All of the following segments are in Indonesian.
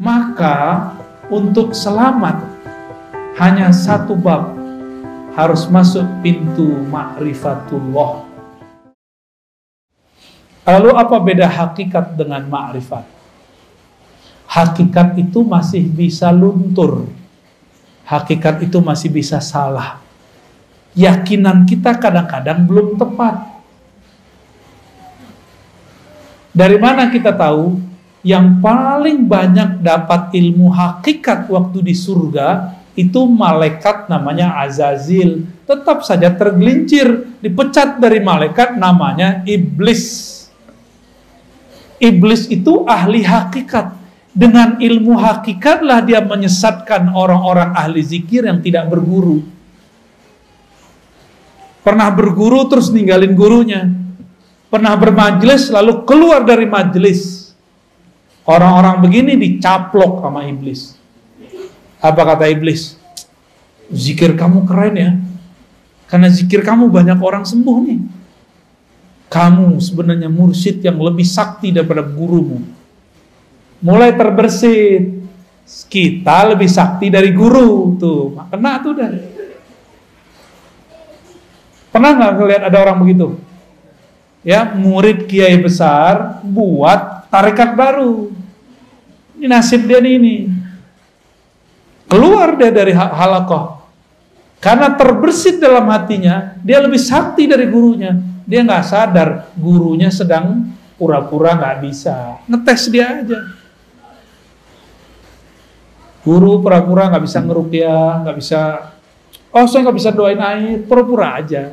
Maka untuk selamat hanya satu bab harus masuk pintu ma'rifatullah. Lalu apa beda hakikat dengan ma'rifat? Hakikat itu masih bisa luntur. Hakikat itu masih bisa salah. Yakinan kita kadang-kadang belum tepat. Dari mana kita tahu? Yang paling banyak dapat ilmu hakikat waktu di surga itu malaikat namanya Azazil. Tetap saja tergelincir dipecat dari malaikat namanya iblis. Iblis itu ahli hakikat. Dengan ilmu hakikatlah dia menyesatkan orang-orang ahli zikir yang tidak berguru. Pernah berguru terus ninggalin gurunya. Pernah bermajlis lalu keluar dari majlis Orang-orang begini dicaplok sama iblis. Apa kata iblis? Zikir kamu keren ya. Karena zikir kamu banyak orang sembuh nih. Kamu sebenarnya mursyid yang lebih sakti daripada gurumu. Mulai terbersit. Kita lebih sakti dari guru. Tuh, kena tuh dah. Pernah nggak ngeliat ada orang begitu? Ya, murid kiai besar buat tarekat baru. Ini nasib dia ini. Keluar dia dari halakoh. Karena terbersit dalam hatinya, dia lebih sakti dari gurunya. Dia nggak sadar gurunya sedang pura-pura nggak bisa. Ngetes dia aja. Guru pura-pura nggak bisa ngerukyah, nggak bisa. Oh saya nggak bisa doain air, pura-pura aja.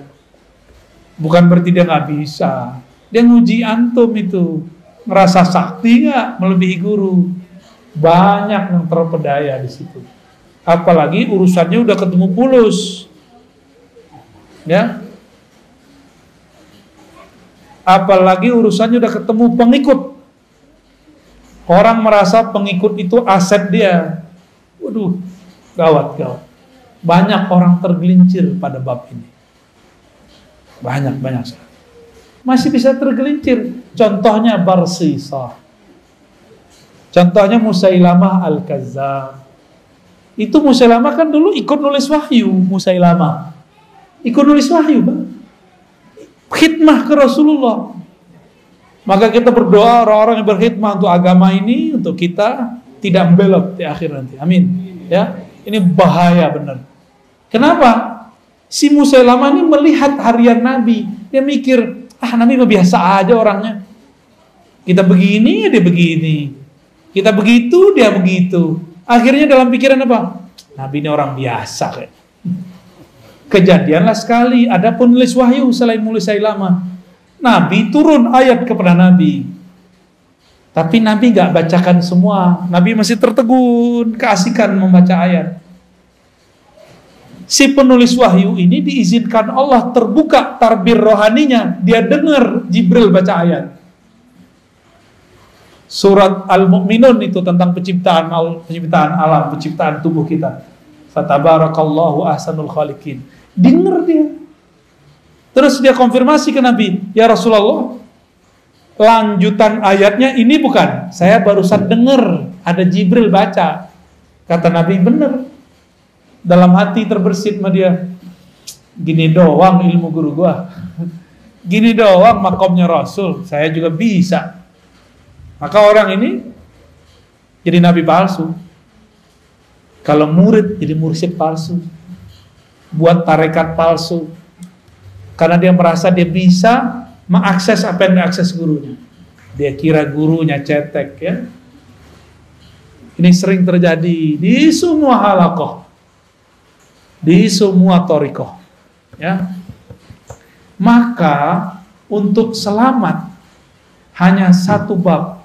Bukan berarti dia nggak bisa. Dia nguji antum itu. Ngerasa sakti nggak melebihi guru banyak yang terpedaya di situ. Apalagi urusannya udah ketemu pulus. Ya. Apalagi urusannya udah ketemu pengikut. Orang merasa pengikut itu aset dia. Waduh, gawat gawat. Banyak orang tergelincir pada bab ini. Banyak banyak. Masih bisa tergelincir. Contohnya Barsisa Contohnya Musailamah Al-Kazzab. Itu Musailamah kan dulu ikut nulis wahyu Musailamah. Ikut nulis wahyu, Bang. Khidmah ke Rasulullah. Maka kita berdoa orang-orang yang berkhidmah untuk agama ini untuk kita tidak membelok di akhir nanti. Amin. Ya, ini bahaya benar. Kenapa? Si Musailamah ini melihat harian Nabi. Dia mikir, ah Nabi biasa aja orangnya. Kita begini, dia begini. Kita begitu, dia begitu. Akhirnya dalam pikiran apa? Nabi ini orang biasa kayak. Kejadianlah sekali, ada penulis wahyu selain mulis lama. Nabi turun ayat kepada Nabi. Tapi Nabi gak bacakan semua. Nabi masih tertegun, keasikan membaca ayat. Si penulis wahyu ini diizinkan Allah terbuka tarbir rohaninya. Dia dengar Jibril baca ayat surat Al-Mu'minun itu tentang penciptaan penciptaan alam, penciptaan tubuh kita. Fatabarakallahu ahsanul khaliqin. Dengar dia. Terus dia konfirmasi ke Nabi, "Ya Rasulullah, lanjutan ayatnya ini bukan. Saya barusan dengar ada Jibril baca." Kata Nabi, "Benar." Dalam hati terbersit sama dia. Gini doang ilmu guru gua. Gini doang makomnya Rasul. Saya juga bisa maka orang ini jadi nabi palsu. Kalau murid jadi mursyid palsu. Buat tarekat palsu. Karena dia merasa dia bisa mengakses apa yang diakses gurunya. Dia kira gurunya cetek ya. Ini sering terjadi di semua halakoh. Di semua torikoh. Ya. Maka untuk selamat hanya satu bab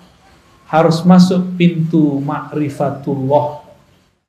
harus masuk pintu ma'rifatullah